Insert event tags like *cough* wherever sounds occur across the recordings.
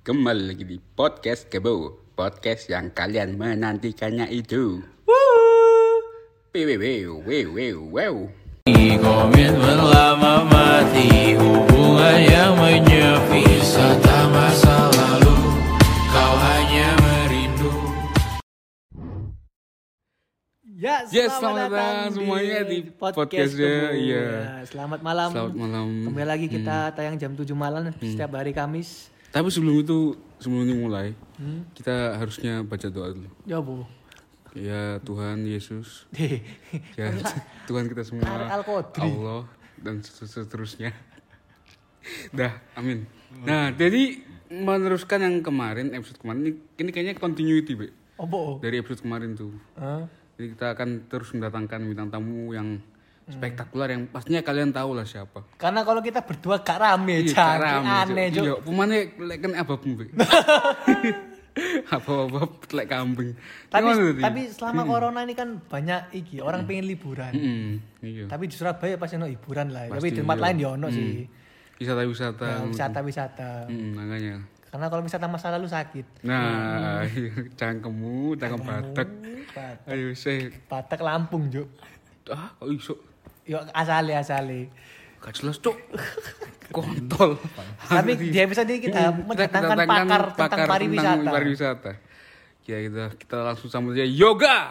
Kembali lagi di podcast Kebo Podcast yang kalian menantikannya itu wew, wew, wew. Komitmen lama mati Hubungan yang menyepi Wisata masa lalu Kau hanya merindu Ya, Yes, selamat datang semuanya di podcastnya, Kebo. iya. Ya, selamat malam. Selamat malam. Hmm. Kembali lagi kita tayang jam 7 malam setiap hari Kamis. Tapi sebelum itu, sebelum ini mulai Hmm? Kita harusnya baca doa dulu Ya, Bu. Ya Tuhan Yesus. *laughs* Ya Tuhan kita semua. Allah Dan seterusnya *laughs* Dah, amin Nah, jadi meneruskan yang kemarin, episode kemarin Ini, ini kayaknya continuity, Be Opo? Dari episode kemarin tuh Hah? Jadi kita akan terus mendatangkan bintang tamu yang spektakuler yang pastinya kalian tahu lah siapa. Karena kalau kita berdua gak rame, Iya, karam, aneh, Cuk. Cuk. Iya, pemane lek kan apa pembe. Apa-apa lek kambing. Tapi Gimana tapi selama corona ini kan banyak iki orang pengen liburan. Iya. Tapi di Surabaya pasti ono hiburan lah. Tapi di tempat iya. lain ya ono sih. Wisata-wisata. Ya, Wisata-wisata. Mm, makanya. Karena kalau wisata masa lalu sakit. Nah, iya, cangkemmu, cangkem batak. Batak, Ayo sih. Batak Lampung, Juk. Ah, kok iso? Yo asale asale. Gak jelas, Cuk. Kontol. Tapi di episode ini kita mendatangkan kedatangan pakar tentang pariwisata. tentang pariwisata. Ya kita kita langsung sambut aja yoga.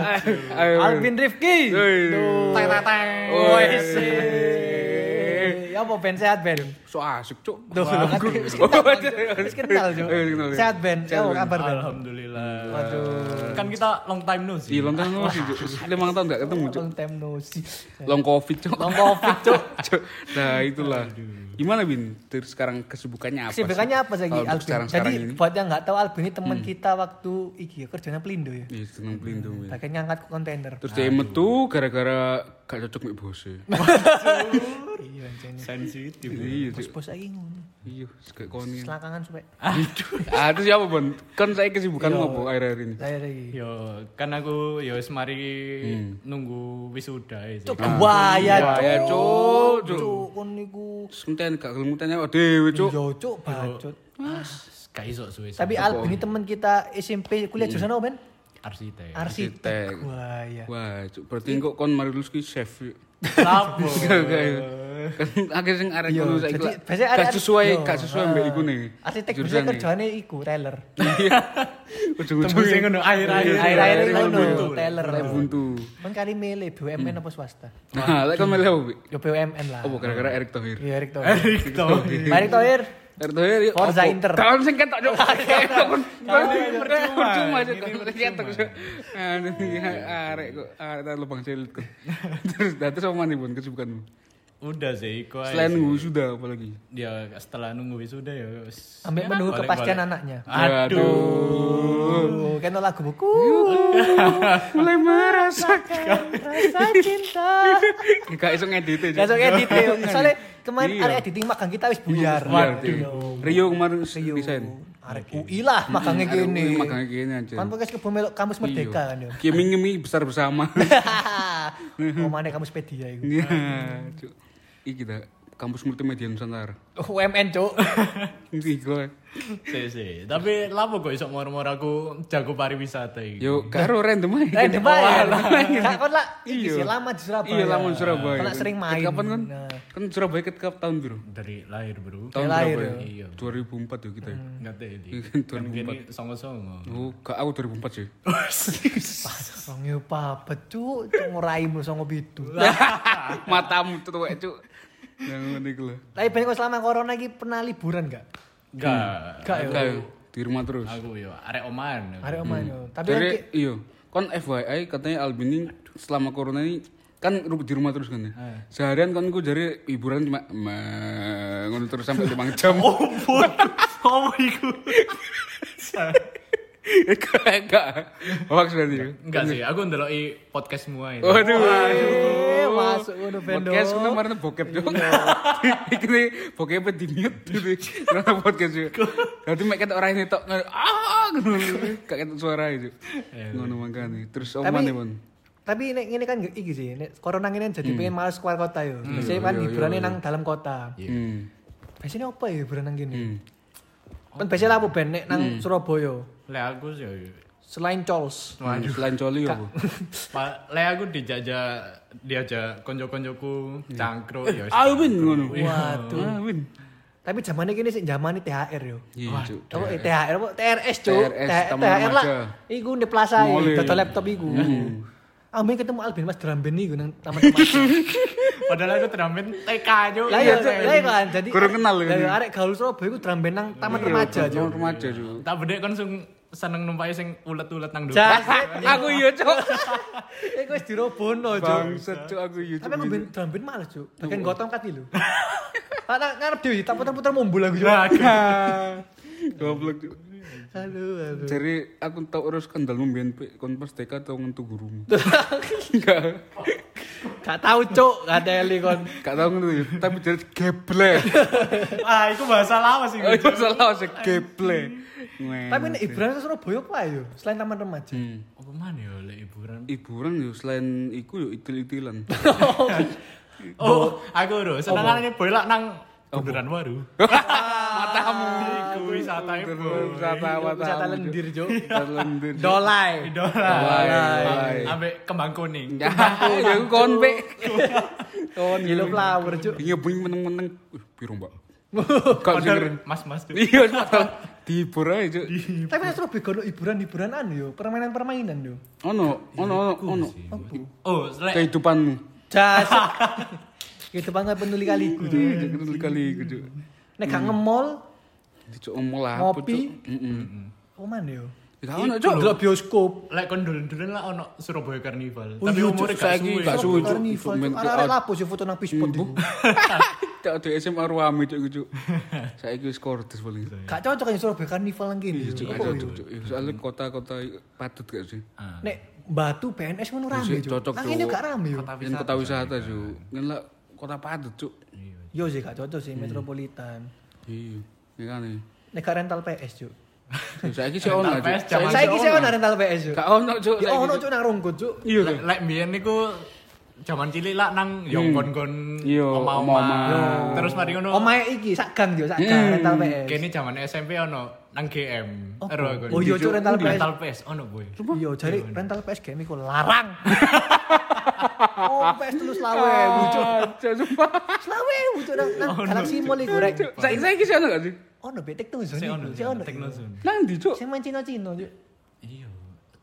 *laughs* Alvin Rifki. Teng, teng. Wes. Ya apa Ben sehat Ben? So asik, Cuk. Tuh, kan wis kenal, Cuk. Sehat Ben. Ya apa kabar Ben? Alhamdulillah. Waduh. Kan kita long time no sih. Iya, long time no Cuk. *laughs* Lima tahun gak ketemu, Cuk. Long time no see. Long covid, Cuk. Long covid, Cuk. *laughs* Cuk. Nah, itulah. Gimana, Bin? Terus sekarang kesibukannya apa sih? Kesibukannya apa sih Kalau untuk Albin? sekarang-sekarang Jadi ini. Hmm. buat yang nggak tahu Albin ini teman kita waktu iki ya, kerjanya pelindo ya. Iya, seneng pelindung. Bin. Pakai ngangkat kontainer. Terus dia metu gara-gara gak cocok mek bose. *laughs* Iya. Sensitif. Iya, Cuk. Bos lagi ngono. Iya, kayak koni. Selakangan supaya. Ah, itu siapa, Bon? Kan saya kesibukan Iya. apa akhir-akhir ini? Saya lagi. Yo, kan aku yo wis mari nunggu wisuda ya. Cuk, kebaya, Kebaya, Cuk. Cuk. Cuk, kon niku. Senten gak gelem tanya kok dhewe, Cuk. Yo, cuk, bacot. Gak iso suwe. Tapi Albin ini teman kita SMP kuliah jurusan apa, Ben? arsitek. Arsitek. Wah, ya. Wah, Cuk. Berarti kok kon mari lulus ki chef. Lapo. Kan akhirnya sing arek Iya, ngono saiki gak sesuai, yo, gak sesuai ah. mbek iku nih. Arsitek biasanya Jurusane. kerjanya iku, teller. Iya. *laughs* Ujung-ujung sing ngono akhir-akhir. Akhir-akhir buntu. teller. Buntu. Kan kali milih BUMN apa swasta? Nah, lek kon apa, Bi? Yo BUMN lah. Oh, gara-gara Erick Thohir. Iya, Erik Thohir. Erik Thohir. Erik Thohir. Erick Thohir yuk. Forza? Inter. Tahun sing ketok. Kon *laughs* percuma. Ini Ketok. Anu arek kok arek lubang cilik kok. *laughs* Terus apa nih, Bun, kesibukanmu? Udah sih, kok aja Selain nunggu sudah apalagi? Ya setelah nunggu wisuda ya wis. Ambil Ya, menunggu kepastian anaknya. Aduh. Kan lagu buku. Mulai merasakan. Rasa cinta. Gak iso ngedit Cuk. Besok edit ya. Soalnya kemarin Iya. ada editing magang kita wis buyar. Waduh. Rio kemarin Rio. desain. Arek UI lah magangnya gini. Magangnya gini aja. Kan podcast kebun melok kampus merdeka kan ya. Kimi-kimi besar bersama. *laughs* Oh mana kampus pedia itu. Iya, Cuk. Iki kita kampus multimedia Nusantara. UMN cuk. *laughs* Iki gue. Sih sih. Tapi lapo kok iso mor-mor aku jago pariwisata iki. Yo, karo random aja. Eh depan. Kak kon lah iki Iya. sih lama di Surabaya. Iya, lama di Surabaya. Kon sering main. Kapan kan? Kan Surabaya ket kap tahun biru. Dari lahir, Bro. Tahun lahir, ya? Iya. 2004 ya kita ya. Enggak. Iya, Kan gini songo-songo. Oh, gak aku 2004 sih. *laughs* Wong yo papa cuk, cuk nguraimu songo bidu. *laughs* Matamu tuh tuwek, Cuk. Yang ngene iku lho. Tapi banyak kok selama corona iki pernah liburan gak? Enggak. Gak ya. Di rumah terus. Aku yo arek oman. Arek omahan yo. Tapi Dari nanti iya, kon FYI katanya Albin ini selama corona ini kan di rumah terus kan ya. Seharian kan gue jari hiburan cuma ngono terus sampai 5 *laughs* jam. Oh, Oh, iku. *laughs* Enggak, enggak. Hoax berarti. Enggak sih, aku ndeloki podcast semua itu. Waduh. eh masuk ngono Bendo. Podcast *laughs* kuwi kemarin bokep yo. Iki nih bokep di mute gitu. Karena podcast yo. Berarti mek ketok ora ini tok ah ngono. Gak ketok suara itu. Ngono mangkane. Terus oman Tapi- ya, Bon. Tapi ini, ini kan iki sih, nek corona ini jadi pengen males keluar kota yo. Biasanya kan iya, hiburannya iya. nang dalam kota. Hmm. Biasanya apa ya hiburan nang gini? Hmm. Kan biasanya apa ben nek nang Surabaya? Lek aku sih ya. Selain Chols. Selain coli apa? *laughs* Pak, lek aku dijajak diajak konco-koncoku cangkruk ya. Ah, win ngono. Waduh. Ah, win. Tapi zamannya kini sih zaman THR yo. Iya. Apa eh, THR apa? TRS cuk. TRS, THR Taman lah. Iku di plaza dodol iya. laptop iku. Ambil ketemu Albin Mas drum band iku nang taman remaja. *laughs* Padahal aku teramen TK aja. Lah iya Cuk, lah iya kan jadi Kurang kenal kan? Lah arek gaul Surabaya iku drum band nang taman remaja Taman cuk. remaja, Cuk. Tak bedek kan sung seneng numpai sing ulet-ulet nang Jas. Aku iya, Cuk. *laughs* Iku wis dirobono cuk. Cuk, aku iya, Tapi Cuk. aku ben drum band males cuk. Bagian gotong kati lho. Ana ngarep dhewe tak puter-puter mumbul aku cuk. *laughs* Goblok, Cuk. Aduh aduh. Jadi aku tau urus kendal mbiyen kon pas TK tau ngentu gurumu. *laughs* Enggak. Gak tau cuk, gak teli kon. Gak tau ya, tapi jadi geblek. Ah, itu bahasa lawas sih. Oh, itu salah sih geblek. Tapi nek hiburan Surabaya apa ayo? Selain taman remaja. Hmm. Apa mana ya lek hiburan? Hiburan yo selain iku yo itil-itilan. Oh, aku lho senengane boy lak nang bundaran baru. *laughs* Matamu. *laughs* Iku wisata. Wisata Wisata lendir cuk. Lendir. Dolai. Dolai. Ambek kembang kuning. Ya, ya aku kon pe. Kon yellow flower cuk. Iya bunyi meneng-meneng. Uh, piro, Mbak? *laughs* Kok mas-mas tuh. Iya, dihibur aja, Cuk. Tapi nek Surabaya kono hiburan-hiburan anu yo, permainan-permainan yo. Ono, ono, ono, ono. Oh, lek Kehidupanmu. Jas. Gitu *laughs* banget peduli kaliku cuk. Iya, kali kali iku. *laughs* Nek gak nge-mall, Dicuk ngomong lah apa, Ngopi. Heeh. mana yo? Gak ono, Cuk. Delok bioskop. lek kon dulen-dulen lah ono Surabaya Carnival. Oh, Tapi iya, Cuk, gak saiki suwe. gak suwe, Cuk. Arek-arek lapo sih foto nang pispot iku. Tak ada SMA Ruame, Cuk, Cuk. Saiki wis kordes paling. Gak cocok kan Surabaya Carnival nang kene. Cuk, gak cocok, Cuk. Soalnya kota-kota patut gak sih? Nek Batu PNS ngono rame Cuk, Nang ini gak rame yo. Yang kota wisata, Cuk. Kan lah kota patut, Cuk. Yo sih gak cocok sih metropolitan. Iya, nih. Nek rental PS cuk. Saiki sih ono, Rental Cuk. Saiki sih ono. rental PS cuk. Gak ono, Cuk. Ya ono Cuk. nang rongkut cuk. Iya, Lek Cuk. lek mbiyen niku jaman cilik lah nang yo kon-kon Iya, oma-oma. Terus mari ngono. Omae iki sak gang yo, sak gang rental PS. Kene jaman SMP ono nang GM. Oh iya cuk rental PS. rental PS ono boy. Iya, jare rental PS game iku larang. *laughs* Oh, PS terus lawe, cuk. Cuk, sumpah. Selawe, cuk nang Galaxy Mall iku rek. Saiki sih ono gak sih? Ono be Teknozone. Si iku, ono, Si ono. Teknozone. Nang ndi, Cuk? Sing main Cina-Cina cuk. Iya.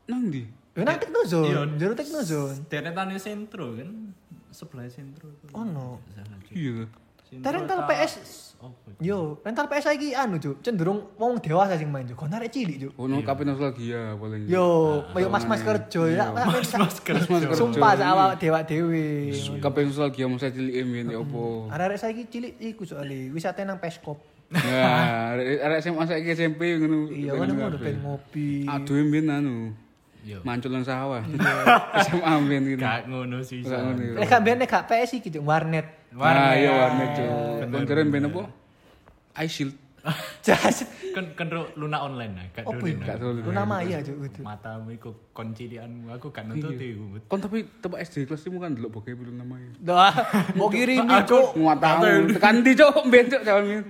Nang ndi? Yo nang Teknozone, Iya. jero Teknozone. Deretane sentro kan. Sebelah sentro. Ono. Iya. Ta rental PS? Yo, rental PS saiki anu, Cuk. Cenderung wong dewasa sing main, Cuk. Kon arek cilik, Cuk. Ono kape nostalgia paling. Yo, koyo mas-mas kerja ya. Mas kerja. Sumpah sak awak dewa dewe. Kape nostalgia masa cilik emen ya opo. Arek-arek saiki cilik iku soalnya wisata nang Peskop. Nah, arek SMA saiki SMP ngono. Iya, kan ngono ben ngopi. Aduh mbiyen anu. Yo. Mancul nang sawah. SMA *laughs* mbiyen gitu. Gak ngono sih. Gak ngono. Nek gak ben nek gak PS iki, Cuk, warnet. Nah, iya warnet. Konjeren ben apa? Ice Shield. *laughs* Jas. Kan kan luna online nah, dulu. iku? Gak dulu. Luna Maya, Cuk, gitu. Matamu iku koncilianmu aku gak nonton iku. Kon tapi tepak SD kelas 5 kan delok bokep lu namanya. Dah, mau kirimi, Cuk. Nguatamu. Tekan ndi Cuk? Mbiyen Cuk.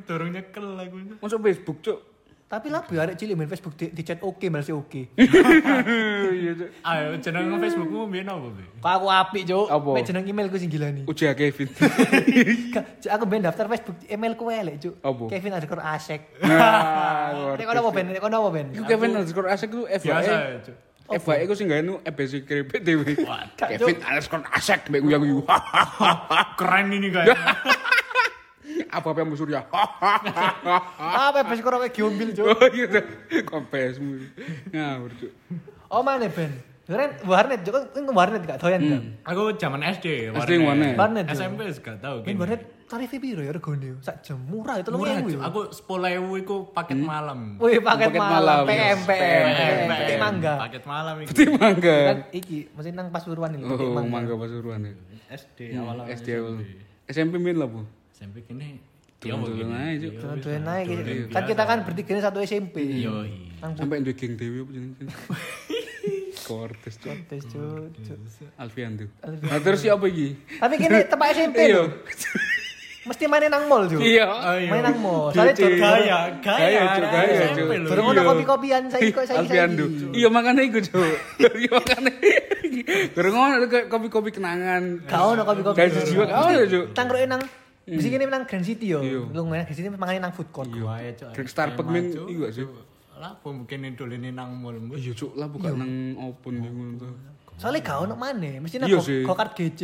Dorong nyekel aku. Masuk Facebook Cuk. Tapi lah biar cilik main Facebook di, di chat oke balas oke. Iya. *laughs* Ayo jeneng Facebookmu mbiyen apa, Be? Kok aku apik, Cuk. Apa? Mek jeneng emailku sing gila nih. Uji Kevin. *laughs* Gak, Cuk, aku ben daftar Facebook emailku elek, Cuk. Apa? Kevin underscore asek. Nek kono apa ben? Nek kono apa ben? Kevin underscore asik ku Biasa FYI. ya, Cuk. FYI ku sing gawe nu EBC krepet dhewe. Kevin underscore asik mbek guyu guyu. Keren ini guys. *laughs* Apa apa yang Surya? Apa ben karo kayak giombil, Cuk. Oh iya Cuk. Kompesmu. Ngawur Cuk. Oh mana ben? Keren warnet, Cuk. Kan warnet gak doyan kan? Aku zaman SD, SD warnet. Warnet. SMP gak tau. Ben warnet tarifnya piro ya regane? Sak jam murah itu Murah. Cuk. Aku 10.000 iku paket malam. Wih, paket malam. PM, PM, petik mangga. Paket malam. Peti mangga. Kan iki, mesti nang Pasuruan iki, petik Oh, mangga. mangga Pasuruan ya. SD awal SD awal. SMP min lah, Bu. SMP kini Dolan-dolan aja, Cuk. Dolan-dolan ae iki. Kan kita kan bertiga ini satu SMP. Yo. Nang Sampai duwe geng dewe apa jenenge? Kortes Cuk. *laughs* Tes, Cuk. Cuk. Alfian tuh. Nah, terus siapa iki? Tapi kini *laughs* tempat SMP Iya. lho. mesti main nang mall, Cuk. Iya. Main nang mall. Soalnya Cuk. Cuk, Gaya, gaya, Gaya, gaya, lho. Durung ono Iya. kopi-kopian saiki kok saiki. Alfiando. Iya makanya iku, Cuk. Iya makanya. Durung ono kayak kopi-kopi kenangan. Gak ono kopi-kopi. Guys, jiwa gak ono, Cuk. Tangkroke nang di sini nang Grand City yo. Iya. Lu main Grand City mangane nang food court. Wae, Cuk. Kayak Starbucks min Cuk. iku gak sih? Lah, apa mungkin idolin nang mall. Iya, Cuk, lah bukan nang open ngono tuh. Soalnya gak ono maneh, mesti nang Iya go- sih. go-kart GC.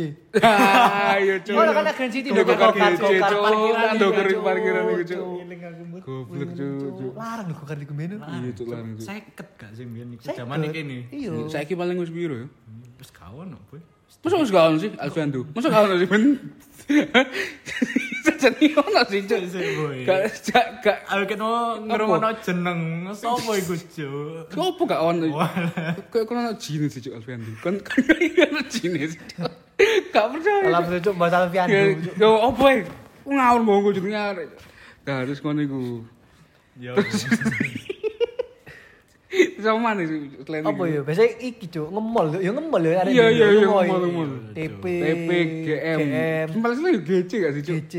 Iya, Cuk. Oh, kan nang Grand City Go-kart go-kart, GC, parkiran iku, kering Cuk. parkiran iku, Cuk. Cuk. Goblok, Cuk. Larang lho go-kart iku menu. Iya, Cuk, larang, Cuk. Seket gak sih mbiyen iku Seket. zaman iki ini. Iya. Saiki paling wis piro ya? Wis gak ono, Boy. Masa wis gak ono sih Alfiando? Masa gak ono sih men? Sajane ono sih, Cuk. Gak gak mau ngerungokno jeneng sapa iku, Cuk? Sopo gak ono? Kayak kono ono jine sih Cuk Alfiando. Kan kan ono sih. Cuk. Gak percaya. Cuk. bisa Cuk bahasa Cuk. Yo opo e? Ku ngawur monggo jenenge arek. Gak harus ngono iku. Ya. *laughs* Sama mana sih selain Apa ya? Biasanya iki Cuk, ngemol, ya ngemol ya arek Iya, iya, iya, ngemol. ngemol. TP, TP, GM. Malah selain GC gak sih, Cuk? GC.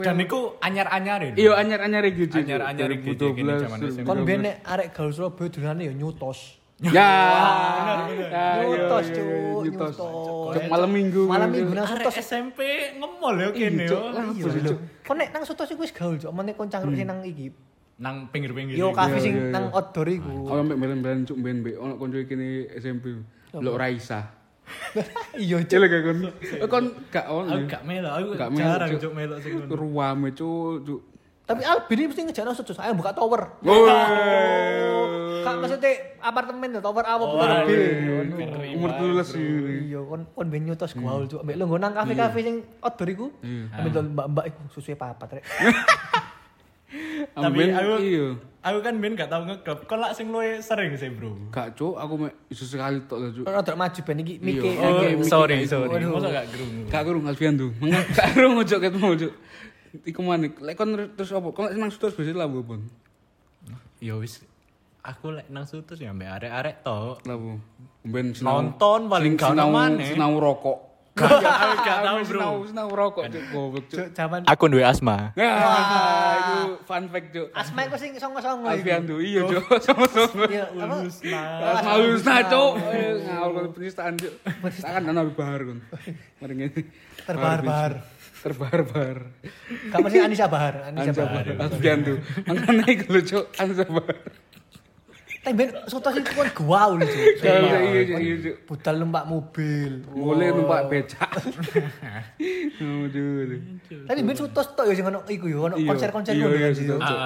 Dan iku anyar-anyar ini. Iya anyar-anyar GC. Anyar-anyar GC kini zaman 2012, SMP. Kon ben arek gaul Surabaya dolane ya nyutos. Ya. Ya, Nyutos, iya, iya, Cuk, nyutos. malam minggu. Malam minggu nang sutos. SMP ngemol ya kene Cuk. yo. Iya sih? Kon nek nang sutos iku wis gaul, Cuk. Mene kon cangkruk sing nang iki. Nang pinggir-pinggir. Yo kafe iya, sing iya, nang iya. outdoor iku. Ono mek belen-belen cuk ben be ono kene SMP. Lho Raisa. *laughs* Iya, Cuk. Cile gak kon. Eh, Kon gak ono. Aku ya? gak melo, aku jarang Cuk. cuk melo sing ngono. Ruame cuk. Tapi Albin ini mesti ngejakno sutos. Ayo buka tower. Kak maksudnya apartemen lho, tower apa bukan lebih. keren. Umur 12 ini. Iya, kon kon ben nyutos gaul, Cuk. Ambek lu nggo nang kafe-kafe sing outdoor iku. Iya. Ambek lho mbak-mbak iku susuwe papat rek. *laughs* Tapi Amben aku iya. aku kan ben gak tau ngeklub. Kok lak sing luwe sering sih, Bro? Gak cuk, aku mek iso sekali tok lah cuk. Rada maju ben iki mike. Iya. Oh, mikir sorry, kayak sorry. Waduh. Masa gak gerung? Gak kurung Alfian tuh. *laughs* Gak kurung cuk ketemu cuk. Iku manik. Lek kon terus apa? Kon lek nang terus biasa lah pun. Ya wis aku lek nang sutus ya mbek arek-arek tok. Lah bu. Ben. Nonton paling gak maneh. Sinau rokok. Gak aku gak tau, Aku Bro. Sinau sinau rokok cuk goblok cuk. Zaman Aku duwe asma. Nah, itu fun fact cuk. Asma iku sing songo-songo. Alfian tuh iya cuk. Sama-sama. *laughs* Iya, apa? Asma cuk. Eh, Ngawur kon penistaan cuk. Takkan ana bahar kon. Mari ngene. Terbahar-bahar. Terbahar-bahar. Gak mesti Anissa Bahar, Anissa Bahar. Alfian tuh. Makanya iku lho cuk. Bahar. Tapi ben sutos iku kan gaul, Cuk. Iya iya iya iya cuk. Budal numpak mobil. Mulai numpak becak. *laughs* Aduh. Tapi ben sutos tok ya sing ono iku ya, ono Iya, konser-konser iya, ngono iya, sutos. Cuk.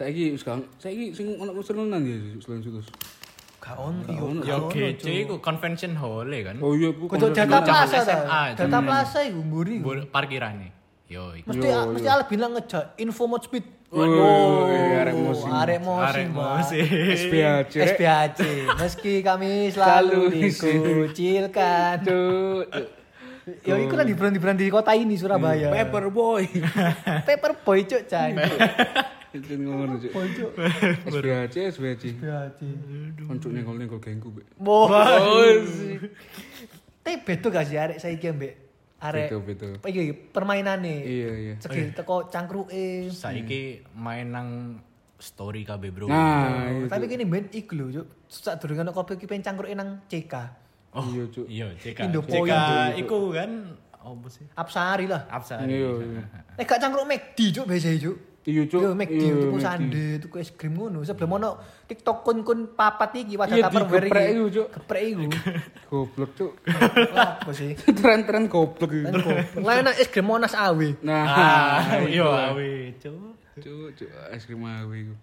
Saiki wis Kang, saiki sing ono konser nenan ya selain situs. Gak ono, iya, Ya GC iku convention hall ya kan. Oh iya ku Kudu nenan. Plaza ta. SMA, Delta Plaza iku mburi. Parkirane. Yo iku. Mesti mesti yo. Al bilang ngejak info mod speed. Waduh, arek musim. Arek musim. Arek. SPHC. SPHC. Meski kami selalu Selalu dikucilkan. Cuk. Ya iku kan di brand di kota ini Surabaya. Paper boy. *laughs* Paperboy cuk cai. Itu ngono cuk. Boy cuk. SPHC SPHC. SPHC. Koncuk nengol nengol gengku be. Oh, Tapi betul gak sih arek saiki ambek arek Betul betul. iki permainane. Iya iya. Segi teko cangkruke. Saiki main nang story KB bro. Nah, iya, Tapi kini ben iku lho cuk. Sak durung ono kopi ki pengen cangkruke nang CK. Oh, Iya, Cuk. Iya, CK. Indo CK iku kan apa sih? Apsari lah. Absari. Iya iya. Nek *laughs* gak cangkruk McD cuk biasa cuk. Iya cuk. Yo McD Iya, tuku McD. sande, tuku es krim ngono. Sebelum ono TikTok kun-kun papat iki wadah Iya, Tupperware digeprek iki. iku, Cuk. Geprek iku. *laughs* Goblok cuk. Apa sih? *laughs* Tren-tren goblok itu. goblok. Lah enak es krim Monas awe. Nah, Ah, *laughs* iya awe, cuk. Cuk, cuk, es krim awe iku.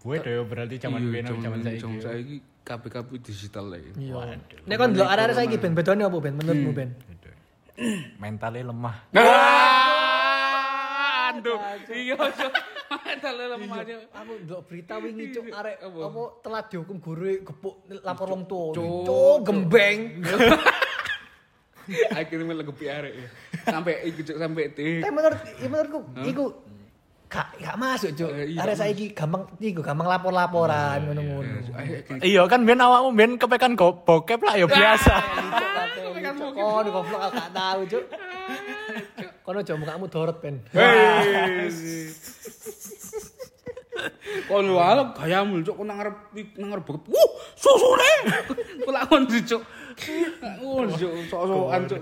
Gue deh berarti zaman Iya, biyen sama zaman saiki. Zaman saiki kabeh-kabeh digital lagi. Iya. Nek kon delok arek-arek saiki ben bedone apa ben menurutmu ben? Mentalnya lemah. Aduh, iya cuk. Mentalnya lemah cuk. Aku ndelok berita wingi cuk arek Apa? telat dihukum guru gepuk lapor wong tuwa. Cuk. Gembeng. *laughs* Akhirnya malah kepi arek ya. Sampai iku cuk sampai ti. Tapi menurut ya menurutku iku gak gak masuk cuk. Eh, iya, Arek saiki gampang iku gampang lapor-laporan ngono-ngono. Iya kan biyen awakmu biyen kepekan bokep lah ya biasa. Kon goblok aku gak tahu cuk. Kono aja mukamu dorot ben. Kon wae gayamu cuk nang ngarep nang ngarep. Wuh, susune. Ku lakon sih cuk. Oh, cuk sok-sokan cuk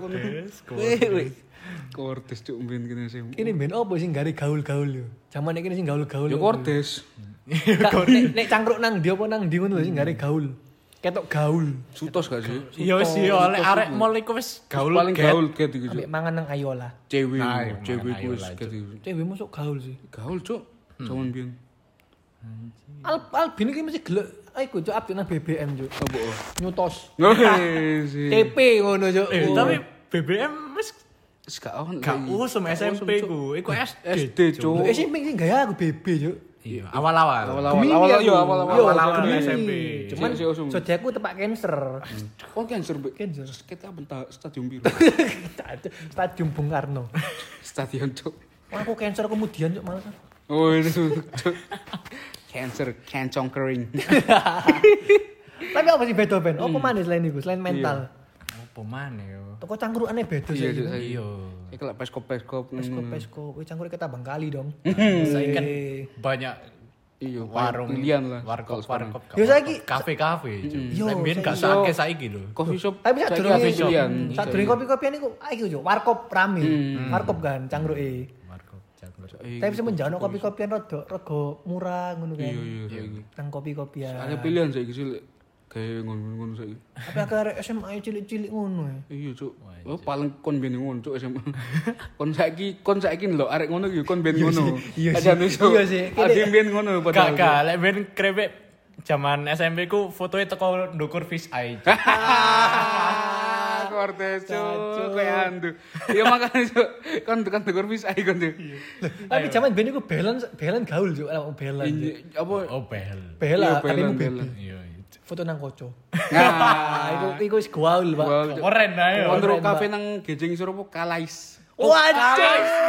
weh. Kordes cuk mben kene sih. Ini ben opo sing gari gaul-gaul yo. Zaman iki sing gaul-gaul. Ya kordes. Kak, *laughs* nek nek cangkruk nang ndi apa nang ndi ngono lho sing gari gaul. Ketok gaul. Sutos gak sih? Iya wis yo oleh arek mall iku wis gaul Paling gaul ket iku cuk. Ambek mangan nang Ayola. Cewek, Nah, iya, cewek ku wis ket iku. Cewek masuk gaul sih. Gaul cuk. Zaman biyen. Al Albin iki mesti gelek. Iku cuk update nang BBM cuk. Apa? Nyutos. *laughs* Wes. TP ngono cuk. Eh, Oh. tapi BBM wis gak on. gak usum SMP ku. Iku SD. Cuk. Eh SMP sing gaya aku BB cuk. Iya, awal-awal. Awal-awal Gemini awal aku. yo awal-awal. Yo, awal-awal Gemini. SMP. Cuman sojaku tepak cancer. Kon cancer mbek. Cancer. Kita bentar stadium biru. *laughs* Stadium Bung Karno. Stadion cuk. Aku cancer kemudian cuk malah. Oh itu cuk. Cancer, kencong kering. *laughs* Tapi apa sih beda Ben? Apa manis selain itu? Selain mental. Apa maneh yo? Toko cangkruannya beda Iya, sih. Cuk, saya. Iya. Saya kelak peskop-peskop. Pesko pesko, kowe cangkruk ketabang kali dong. *laughs* Saya kan Eh. banyak Iya, warung pilihan lah. warkop warkop Yo, saiki- kafe-kafe Yo, Lah biyen gak sakit saiki lho Coffee shop. Tapi saat saiki durunge coffee pilihan. saat durunge kopi-kopian iku iku yo warkop rame. Warkop kan cangkruke. warkop Saiki Tapi semenjak ono kopi-kopian rada rego murah ngono kan. Iya, iya. Nang kopi-kopian. Ada pilihan saiki sih. Kayak ngono-ngono saiki. Tapi agak arek SMA cilik-cilik ngono ya. Iya, Cuk. Oh, paling kon ben ngono, Cuk, SMA. *laughs* kon saiki kon saiki lho arek ngono iki kon ben ngono. Iya sih. Aja nusu. Iya sih. Ada ben ngono padahal. gak lek ben krepek zaman SMP ku fotonya teko ndukur fish eye *laughs* Ah, Kortes cuk, kayak andu. Iya makanya cuk, kon tekan tegur bisa ikon cuk. Tapi zaman ben iku balance balance gaul balance. Ini apa? oh bel Bela, Iya, tapi mu Belen, bela. Belen. iya Foto nang koco. Nah, Ah, *laughs* iku iku wis gaul, Pak. Keren Kon Keren, kafe nang Gejeng isor apa Kalais. Waduh,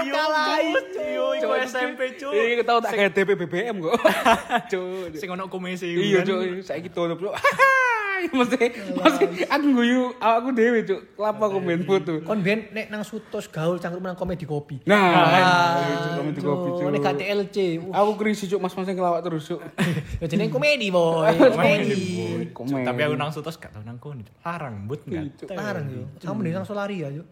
kalais. yo iku SMP cu Ini tau tak kayak DP BBM kok. *laughs* Cuk. sing ono komisi Iya kan. cuk, saiki tutup cuk. *laughs* Mesti mesti aku guyu aku dhewe cuk. Kelapa aku main foto. Kon ben nek nang sutos gaul cangkruk nang komedi kopi. Nah, Ah, cuk, kami di kopi cuk. Nek gak TLC. Wah, Aku krisi cuk mas-mas yang ngelawak terus cuk. *laughs* ya jeneng komedi, boy. *laughs* Komedi. Tapi aku nang sutos gak tau nang kono larang but enggak Larang yo. Nih nang Solaria yo.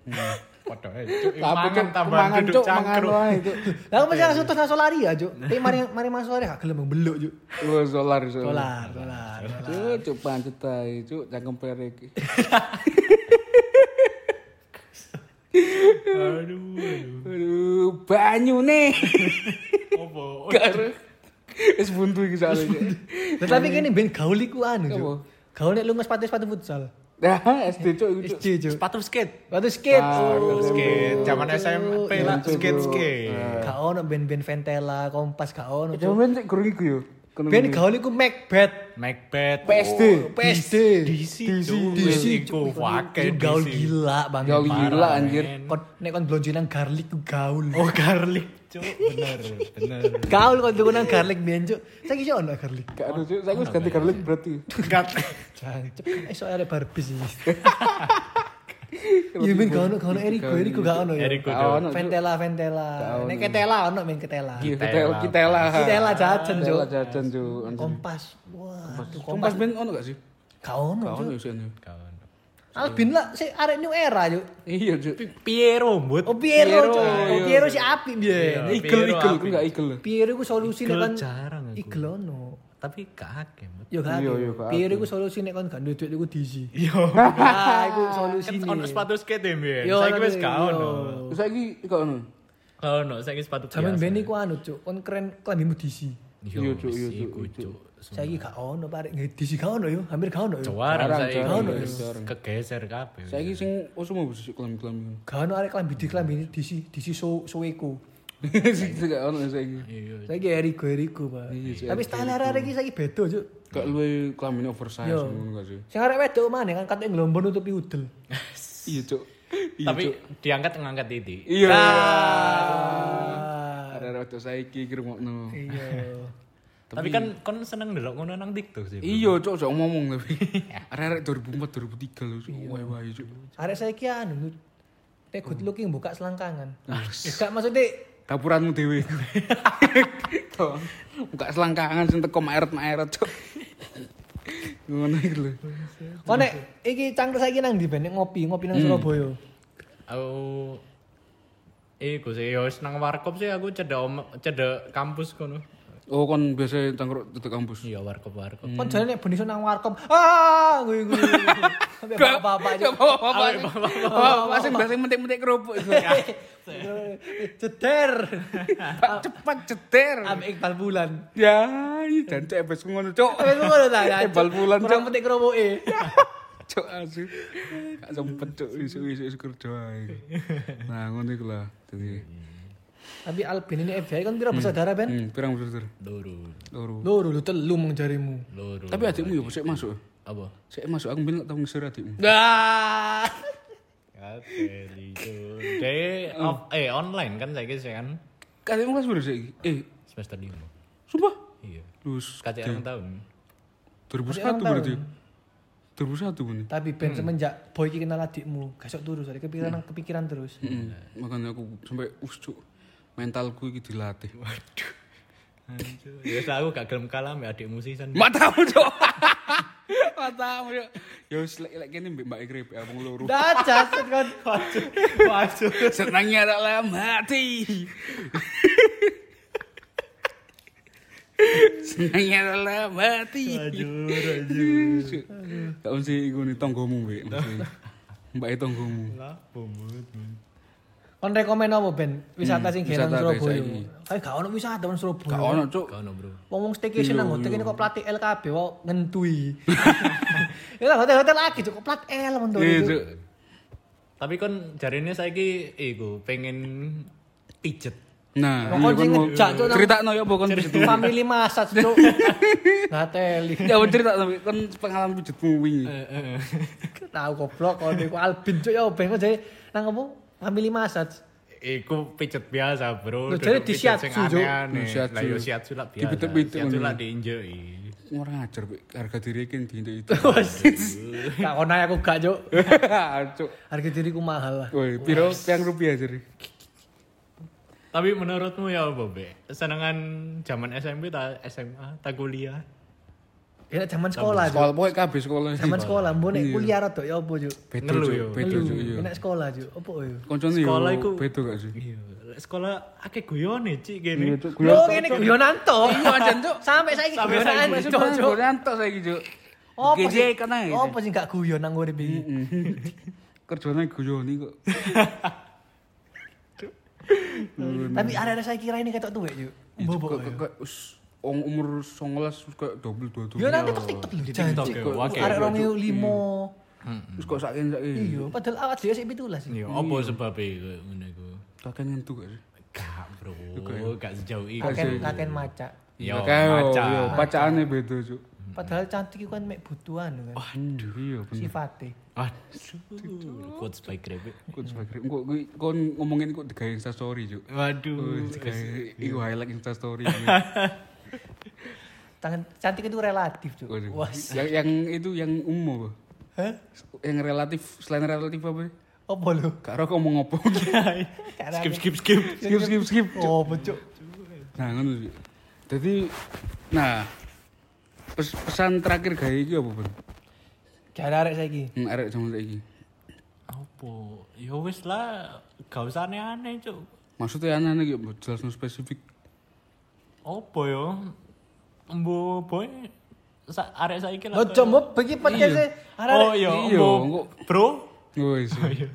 Padha ae Cuk. Tapi mangan cuk, tambah mangan duduk cuk, mangan cangkruk cuk. *laughs* Lah mesti nang sutos nang Solaria, Juk. Tapi mari mari nang Solaria gak gelem beluk, Juk. Wah, solar solar. Solar, solar. Cuk, cuk pancet ae, cuk, cangkem perek. *laughs* aduh aduh Aduh, banyu nih. *laughs* opo Karo. Wis buntu iki soalnya. Cuk. Tapi kene ben gaul iku anu, Juk. Apa? Gaul nek lu sepatu-sepatu futsal. *laughs* Nah, SD cuk cuk. SD, Juk. sepatu skate Sepatu skate. Ah, oh. skate zaman SMP lah Cuk, skate Cuk. skate Gak ono ben-ben Ventela, Kompas gak ono. Juk. Jaman sik gurung iku yo. Ben gaul iku Macbeth. Macbeth PSD. PSD. DC DC, DC Cuk. iku wakai gaul gila banget. Gaul gila anjir. Kon nek kon blonjo nang garlic ku gaul. oh garlic cuk bener bener Gaul kon tuku nang garlic biyen, Juk. Saiki iso ono garlic. Gak ada cuk, saya wis ganti garlic berarti. gat Jancuk, iso ada Barbie sih. *laughs* Iya men gak ono gak ono Eriko, Eriko gak ono ya. Eriko ono, Cuk. Ventela, Ventela. Nek ketela ono men ketela. Iya, Kitela. kita kita lah. Kitela jajan, Cuk. Kitela jajan cuk. Kompas. Wah, Kompas ben ono gak sih? Gak ono, Gak ono Cuk. sih. ini. kawan Albin lah, si arek new era, Cuk. Iya cuk. Piero but Oh Piero, Piero, Cuk. iya. Oh Piero si api biyen. Piero eagle, api. aku gak eagle. Piero iku solusi nek kon jarang aku. Eagle ono. tapi gak but Yo gak. Iya, gak Piero iku solusi nek kon gak duwe duit iku diisi. *laughs* iya Ah, iku solusi kan ono sepatu skate ya mbien Yo, saiki wis gak ono yo. Saiki gak ono. ono saiki sepatu Zaman biasa. ben iku anu, Cuk. Kon keren klambimu diisi. Yo, Cuk, iya, Cuk, iya. Cuk. Saiki gak ono, Pak. Nggih diisi gak ono yo, hampir gak ono yo. Jarang saiki wis jarang. kegeser kabeh. Saiki sing usum sih kelam-kelam. Gak ono arek klambi di klambi diisi so soeko. *laughs* Sing gak ono saiki. Iya. Saiki Eriko Eriko, Pak. Iya, Tapi style arek iki saiki beda, Cuk. Gak luwe kelamin oversize ngono gak sih? Sing arek wedok mana kan katanya ngelombon nutupi udel. *laughs* Iya cuk. Iya, Tapi diangkat ngangkat titik. Iya. Ah. Ada rada saiki kirmokno. Iya. *laughs* Tapi kan kon seneng ndelok ngono nang TikTok sih. Iya cuk, cuk ngomong tapi. *laughs* Arek-arek 2004 2003 lho cuk. Wae wae cuk. Arek saiki anu Nek good looking buka selangkangan. Enggak maksudnya Dapuranmu dewe. Buka *laughs* selangkangan sing teko maeret-maeret, Cuk. *laughs* Ngono iku lho. Oh nek iki cangkruk saiki nang ndi ben ngopi, ngopi Hmm. nang Surabaya. Aku Iku sih, ya wis nang warkop sih aku cedek om, cedek kampus kono. Oh kon biasa cangkruk tutup kampus. Iya warkop warkop. Kon jane nek beniso nang warkop. Ah, gue gue. Sampai bapak-bapak aja. Bapak sing biasa mentik-mentik kerupuk iku. *laughs* Ceder. Cepat ceter. Ambek Iqbal Bulan. Ya, dan cek bes ngono, Cuk. Tapi gue ngono ta ya. Iqbal Bulan, Kurang Cuk. petik keroboke. *laughs* Cuk asu. Gak sempet cuk isu-isu kerja ae. Nah, ngono iku lah. Dadi Tapi Albin ini FBI kan pira bersaudara Ben? hmm, pirang besar. Loro. Loro. Loro lu telu mong jarimu. Loro. Tapi adikmu ya sik masuk. apa? Sik masuk aku bilang tau ngesir adikmu. Kateli itu. Dia off, eh online kan saya sih kan Adikmu kelas berapa sih? Eh, semester 5. sumpah. Iya. Lulus Kacau orang tahun. 2001 berarti. 2001 bener. Tapi Ben semenjak boy kenal adikmu, gasok turu soalnya kepikiran kepikiran terus. Makanya aku sampai us cuk. Mentalku iki dilatih. Waduh. Ya wis aku gak gelem kalah mbak adik musisan. Matamu, Cuk. *laughs* Matamu, Cuk. Ya wis lek lek kene mbak Ikrip ya wong loro. Dacat kan. Waduh. Waduh. Senangnya dalam hati. Senangnya dalam hati. Aduh, aduh. Gak mesti iku nih tonggomu, Mbak. Mbak itu tonggomu. Lah, pomut. Kon rekomen apa Ben? Wisata sing wisata nang kayak Surabaya. Kayak gak ono wisata nang Surabaya. Gak ono, Cuk. Kau no bro. Ngomong staycation Iya, nang hotel iya. ini kok pelatih LKB kok ngentui. *laughs* Ya lah hotel-hotel lagi Cuk, kok plat L mentu. Iya, Cuk. Tapi kon jarine saiki iku pengen pijet. Nah, Pokoknya iya, kon mau ngejak, Cuk, nang- cerita no ya apa kon pijet Family massage Cuk. *laughs* Ngateli. Ya cerita tapi kon pengalaman pijetmu wingi. Tahu goblok kon iku Albin Cuk ya ben kok jadi nang apa? Family massage. Iku pijet biasa bro. Loh, jadi di shiatsu, Cuk. aneh-aneh. Di shiatsu. Lah yo shiatsu lah biasa. Dipitek-pitek Shiatsu lah diinjeki. Ora ngajar, Pak. Harga diri kan di itu. *laughs* Gak ono aku gak Cuk. Cuk. *laughs* Harga diriku mahal lah. Woi, piro piang rupiah jadi? Tapi menurutmu ya apa, Be? Senengan zaman SMP ta SMA ta kuliah? Ya zaman sekolah. Sekolah pokoknya kabeh sekolah. Zaman sekolah, mbok nek Iya. kuliah rada ya? Bedo, Ngelu Cuk. yo. Bedo, Ngelu. Cuk, iya. Nek sekolah Cuk, apa ya? Koncone yo Sekolah iku- bedo gak sih? Iya, sekolah akeh guyone cik Iya, kene. Cuk. Yo ngene guyonan to. Iya, ajan, Cuk. Sampai saiki Sampai guyonan saiki, Cuk. Cuk. Nyantok saiki, Cuk. Apa GJ sih? kan ae. Apa sih gak guyon nang urip iki? *laughs* Kerjane guyoni kok. *laughs* Tapi ada-ada saya kira ini ketok tuwek Cuk. Bobo. Kok kok us wong umur 19 wis kayak double dua tuh. TikTok TikTok lho. Di TikTok janji. ya, wake. Arek rong ewu limo. Wis kok saking saking. Iya, padahal awak dhewe sik 17. Iya, apa sebabnya iku ngene iku? Kakek nyentuh gak sih? Gak, Bro. Gak sejauh itu. Kakek- Kaken kaken maca. Yo, Kakek yo, maca. yo, pacaane beda, Cuk. Padahal cantik iku kan mek butuhan kan. Waduh, iya bener. Sifate. Aduh, quotes by Grebe. Kok sebagai kok kuwi kon ngomongin kok digawe Insta story, Cuk. Waduh. Iku highlight Insta story. *laughs* Tangan cantik itu relatif, Cuk. Waduh. Wah. Yang yang itu yang umum? Hah? Yang relatif selain relatif apa? Apa lu? Karo ngomong apa? *laughs* Skip skip skip. skip skip skip. Oh, Cuk. Nah, ngono sih. Jadi nah pes- pesan terakhir gawe iki apa? Gak ada arek saiki. Hmm, arek zaman saiki. Apa? Ya wis lah, gak usah aneh-aneh, Cuk. Maksudnya aneh-aneh gitu, jelas spesifik. Apa ya? Mbo boy sa arek saiki lah. Ojo mbok bagi podcast e. Oh iya, Iya, engko- bro. Woi, sih. *laughs* Iya.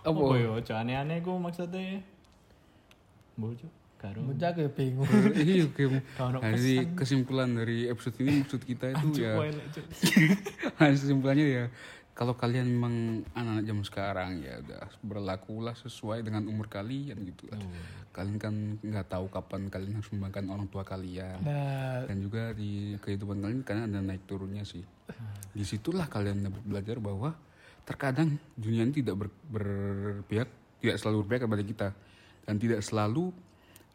Apa? Apa ya? Ojo aneh-aneh ku maksudnya. Cuk. Karo. Bocah ke bingung. *laughs* Iya, Nah, jadi kesimpulan dari episode ini maksud kita itu ya *laughs* kesimpulannya ya kalau kalian memang anak-anak zaman sekarang ya udah berlakulah sesuai dengan umur kalian gitu lah. Kalian kan nggak tahu kapan kalian harus membanggakan orang tua kalian. Nah, Dan juga di kehidupan kalian karena ada naik turunnya sih. Di situlah kalian dapat belajar bahwa terkadang dunia ini tidak ber- berpihak, tidak selalu berpihak kepada kita dan tidak selalu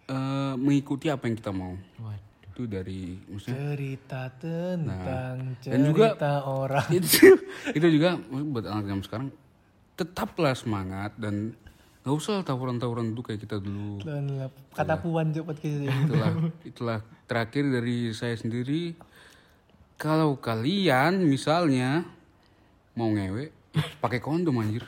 eh, mengikuti apa yang kita mau. Waduh itu dari maksudnya, cerita nah, tentang nah, cerita dan juga, orang. *laughs* itu, itu juga buat anak zaman sekarang tetaplah semangat dan nggak usah tawuran-tawuran itu kayak kita dulu. Kata puan cepat kita gitu. itulah *laughs* itulah terakhir dari saya sendiri. Kalau kalian misalnya mau ngewe pakai kondom anjir.